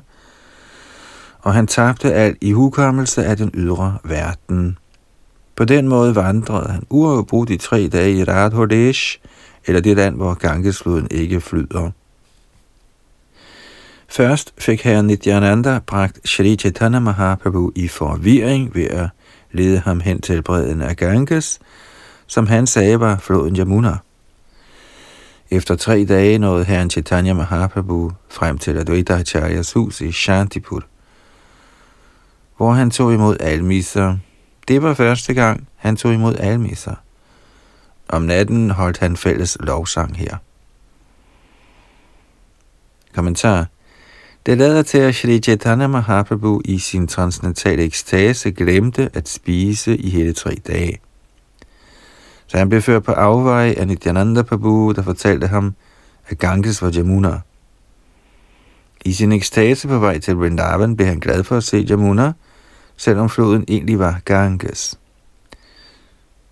S1: og han tabte alt i hukommelse af den ydre verden. På den måde vandrede han uafbrudt i tre dage i Radhodesh, eller det land, hvor Gangesfloden ikke flyder. Først fik herre Nityananda bragt Shri Chaitanya Mahaprabhu i forvirring ved at lede ham hen til bredden af Ganges, som han sagde var floden Yamuna. Efter tre dage nåede herren Chaitanya Mahaprabhu frem til Advaita Acharyas hus i Shantipur, hvor han tog imod almisser, det var første gang, han tog imod almisser. Om natten holdt han fælles lovsang her. Kommentar. Det lader til, at Shri Chaitanya Mahaprabhu i sin transcendentale ekstase glemte at spise i hele tre dage. Så han blev ført på afvej af Nityananda Prabhu, der fortalte ham, at Ganges var Jamuna. I sin ekstase på vej til Vrindavan blev han glad for at se Jamuna, selvom floden egentlig var Ganges.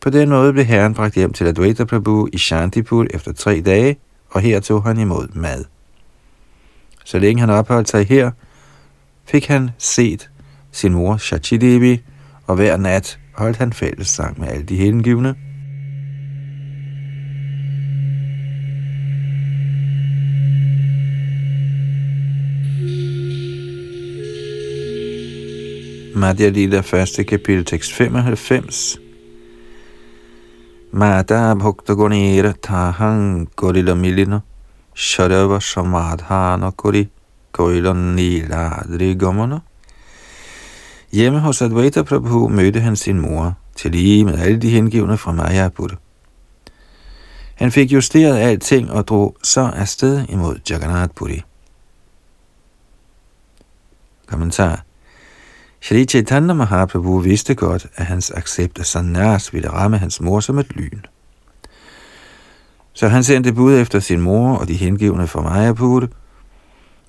S1: På den måde blev herren bragt hjem til Advaita Prabhu i Shantipur efter tre dage, og her tog han imod mad. Så længe han opholdt sig her, fik han set sin mor Shachidevi, og hver nat holdt han fællessang med alle de hengivne. Madhya Lila, første kapitel, tekst 95. Mata bhakta gunira tahang gorila milina sharava samadhana kori gorila niladri gamana. Hjemme hos Advaita Prabhu mødte han sin mor, til lige med alle de hengivne fra Mayapur. Han fik justeret alting og drog så afsted imod Jagannath Puri. Kommentar Shri Chaitanya Mahaprabhu vidste godt, at hans accept af sannyas ville ramme hans mor som et lyn. Så han sendte bud efter sin mor og de hengivne fra Mayapur,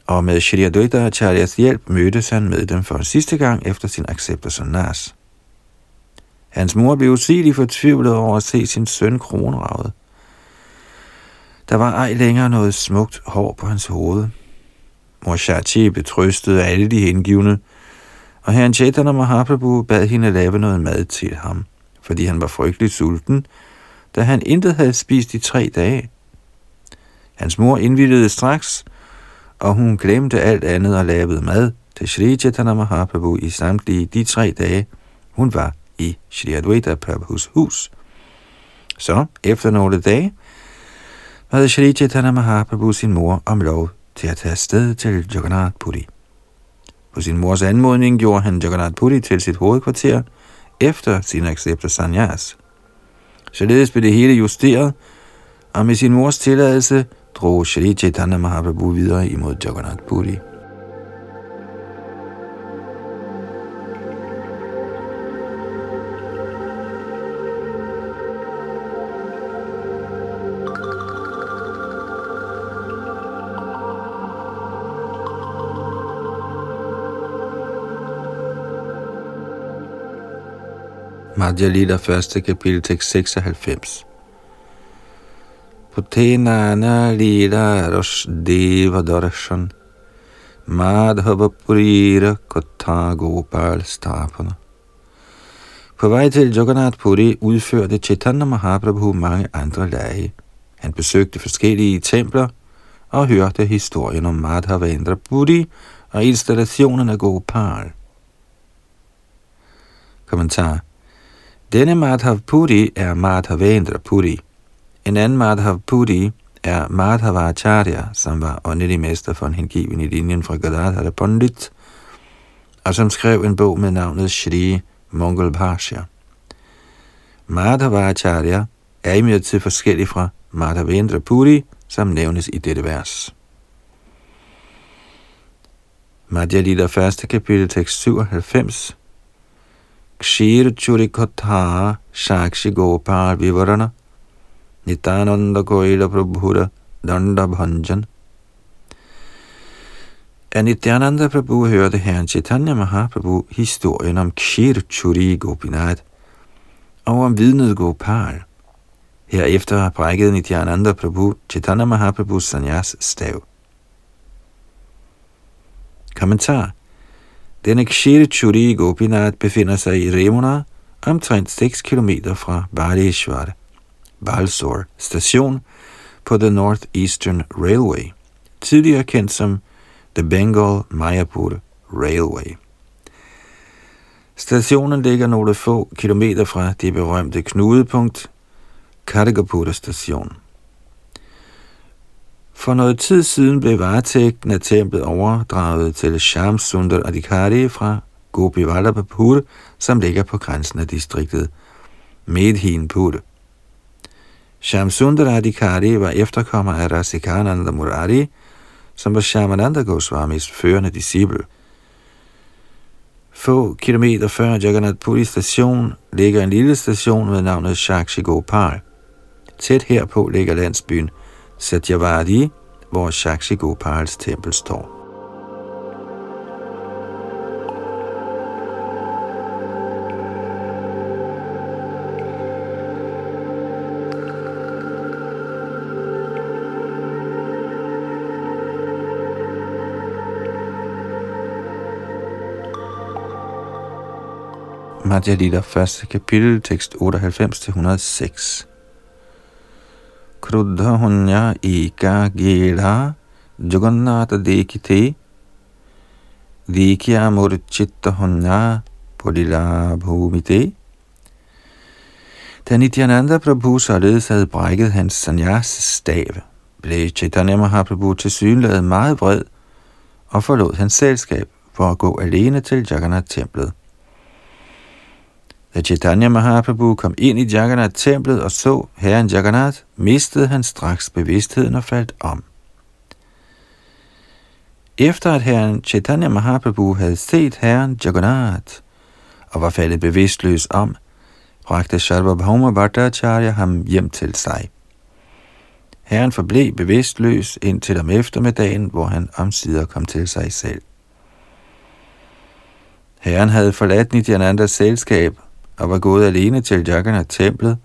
S1: og med Shri Advaita Acharyas hjælp mødtes han med dem for sidste gang efter sin accept af sannyas. Hans mor blev usigeligt fortvivlet over at se sin søn kronravet. Der var ej længere noget smukt hår på hans hoved. Morshachi betrøstede alle de hengivne, og herren Chaitanya Mahaprabhu bad hende lave noget mad til ham, fordi han var frygtelig sulten, da han intet havde spist i tre dage. Hans mor indvildede straks, og hun glemte alt andet og lavede mad til Sri Chaitanya Mahaprabhu i samtlige de tre dage, hun var i Sri Advaita Prabhus hus. Så, efter nogle dage, havde Sri Chaitanya Mahaprabhu sin mor om lov til at tage sted til Jagannath Puri. På sin mors anmodning gjorde han Jagannath Puri til sit hovedkvarter efter sin accept af sanyas. Således blev det hele justeret, og med sin mors tilladelse drog Shri Chaitanya Mahaprabhu videre imod Jagannath Puri. Madhya Lila, første kapitel, tekst 96. Putenana Lila Rosh Deva Darshan Madhava Purira Kotha Gopal Stapana På vej til Jagannath Puri udførte Chaitanya Mahaprabhu mange andre lege. Han besøgte forskellige templer og hørte historien om Madhavendra Puri og installationen af Gopal. Kommentar denne Madhav Puri er Madhavendra Puri. En anden Madhav Puri er Madhavacharya, som var åndelig mester for en hengiven i linjen fra Gadadhara Pandit, og som skrev en bog med navnet Shri Mongol Bhashya. Madhavacharya er imidlertid forskellig fra Madhavendra Puri, som nævnes i dette vers. Madhya Lila 1. kapitel tekst 97 Kshir Churikotha Shakshi Gopal Vivarana Nitananda Koila Prabhura Danda Bhanjan Af Nityananda Prabhu hørte herren Chaitanya Mahaprabhu historien om Kshir Churi Gopinath og om vidnet Gopal. Herefter brækkede Nityananda Prabhu Chaitanya Mahaprabhus sanyas stav. Kommentar denne Kshiri Churi Gopinath befinder sig i Remuna, omtrent 6 km fra Baleshwar, Balsor station på The Northeastern Railway, tidligere kendt som The Bengal Mayapur Railway. Stationen ligger nogle få kilometer fra det berømte knudepunkt Kargapura station. For noget tid siden blev varetægten af templet overdraget til Sham Sundar Adhikari fra Gopi Vallabhapur, som ligger på grænsen af distriktet Medhinpur. Shamsundar Adhikari var efterkommer af Rasikananda Murari, som var Shamananda Goswamis førende disciple. Få kilometer før Jagannath Puri station ligger en lille station med navnet Shakshi Gopal. Tæt herpå ligger landsbyen Satyavadi, hvor Shakshi Gopals tempel står. Madhya Lita, første kapitel, tekst 98-106. क्रुद्ध हुन्या एका गेढ़ा जगन्नाथ देखिते देखिया मूर्चित हुन्या pudila bhumite. Da Nityananda Prabhu således havde brækket hans sanyas stav, blev Chaitanya Mahaprabhu til synlaget meget vred og forlod hans selskab for at gå alene til Jagannath-templet. Da Chaitanya Mahaprabhu kom ind i Jagannath-templet og så herren Jagannath, mistede han straks bevidstheden og faldt om. Efter at herren Chaitanya Mahaprabhu havde set herren Jagannath og var faldet bevidstløs om, bragte Sarvabhauma Bhattacharya ham hjem til sig. Herren forblev bevidstløs indtil om eftermiddagen, hvor han omsider kom til sig selv. Herren havde forladt Nityanandas selskab og var gået alene til Jagannath-templet,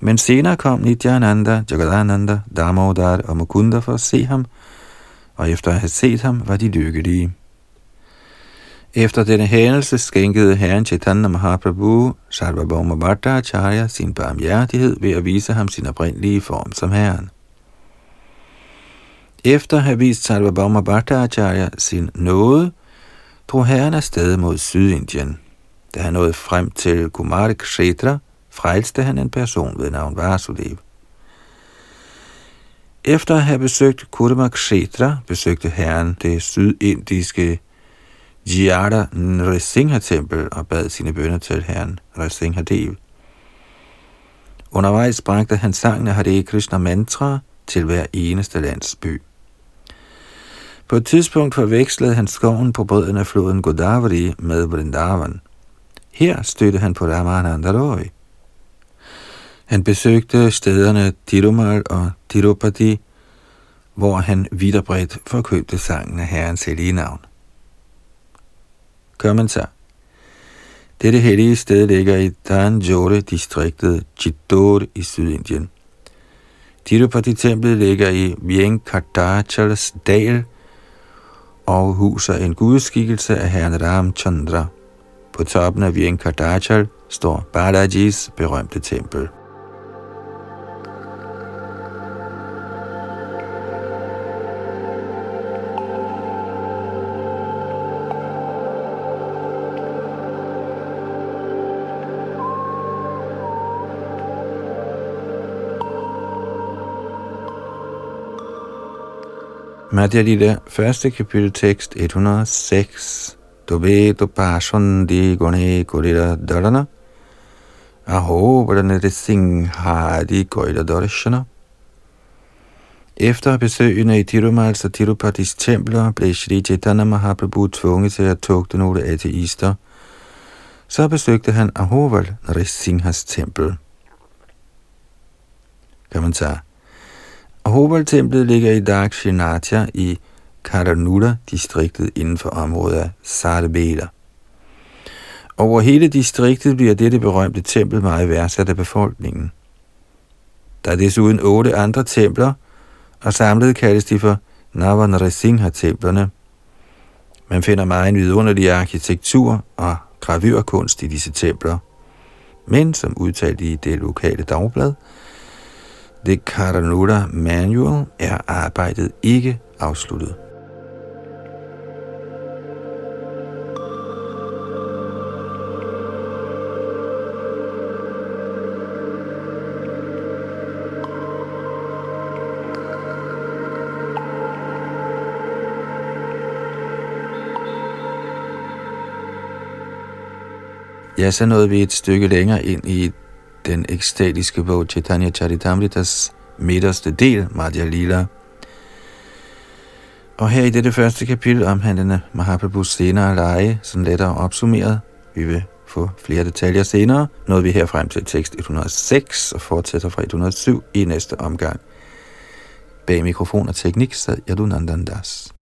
S1: men senere kom Nityananda, Jagadananda, Damodar og Mukunda for at se ham, og efter at have set ham, var de lykkelige. Efter denne hændelse skænkede herren Chaitanya Mahaprabhu Sarvabhauma Bhattacharya sin barmhjertighed ved at vise ham sin oprindelige form som herren. Efter at have vist Sarvabhauma Bhattacharya sin nåde, drog herren afsted mod Sydindien. Da han nåede frem til Kumar Kshetra, frelste han en person ved navn Vasudev. Efter at have besøgt Kurma Kshetra, besøgte herren det sydindiske Jyada Nrisingha-tempel og bad sine bønder til herren Nrsimhadev. Undervejs bragte han sangen af Hare Krishna mantra til hver eneste landsby. På et tidspunkt forvekslede han skoven på bredden af floden Godavari med Vrindavan. Her stødte han på Ramananda Roy. Han besøgte stederne Tirumal og Tirupati, hvor han viderbredt forkøbte sangen af herrens hellige navn. Kommentar Dette hellige sted ligger i Tanjore-distriktet Chittor i Sydindien. Tirupati-templet ligger i Venkatachals dal og huser en gudskikkelse af herren Ramchandra. På toppen af Vienkardachal står Balajis berømte tempel. Madhya Lila, første kapitel tekst 106. Dobe to passion di gone korida darana. Aho, hvordan er det sing darshana? Efter besøgene i Tirumal og Tirupatis templer blev Sri Chaitanya Mahaprabhu tvunget til at tugte nogle ateister. Så besøgte han Ahoval, Nrisinghas tempel. Kommentar Ahoval-templet ligger i Dakshinatya i Karanuda-distriktet inden for området af Sarabela. Over hele distriktet bliver dette berømte tempel meget værdsat af befolkningen. Der er desuden otte andre templer, og samlet kaldes de for Navanresingha-templerne. Man finder meget vidunderlig arkitektur og gravyrkunst i disse templer. Men som udtalt i det lokale dagblad, det Karanuda Manual er arbejdet ikke afsluttet. Ja, så nåede vi et stykke længere ind i den ekstatiske bog Chaitanya Charitamritas midterste del, Madhya Lila. Og her i dette første kapitel omhandlende Mahaprabhus senere lege, sådan lettere opsummeret. Vi vil få flere detaljer senere, nåede vi her frem til tekst 106 og fortsætter fra 107 i næste omgang. Bag mikrofon og teknik sad Yadunandandas. Das.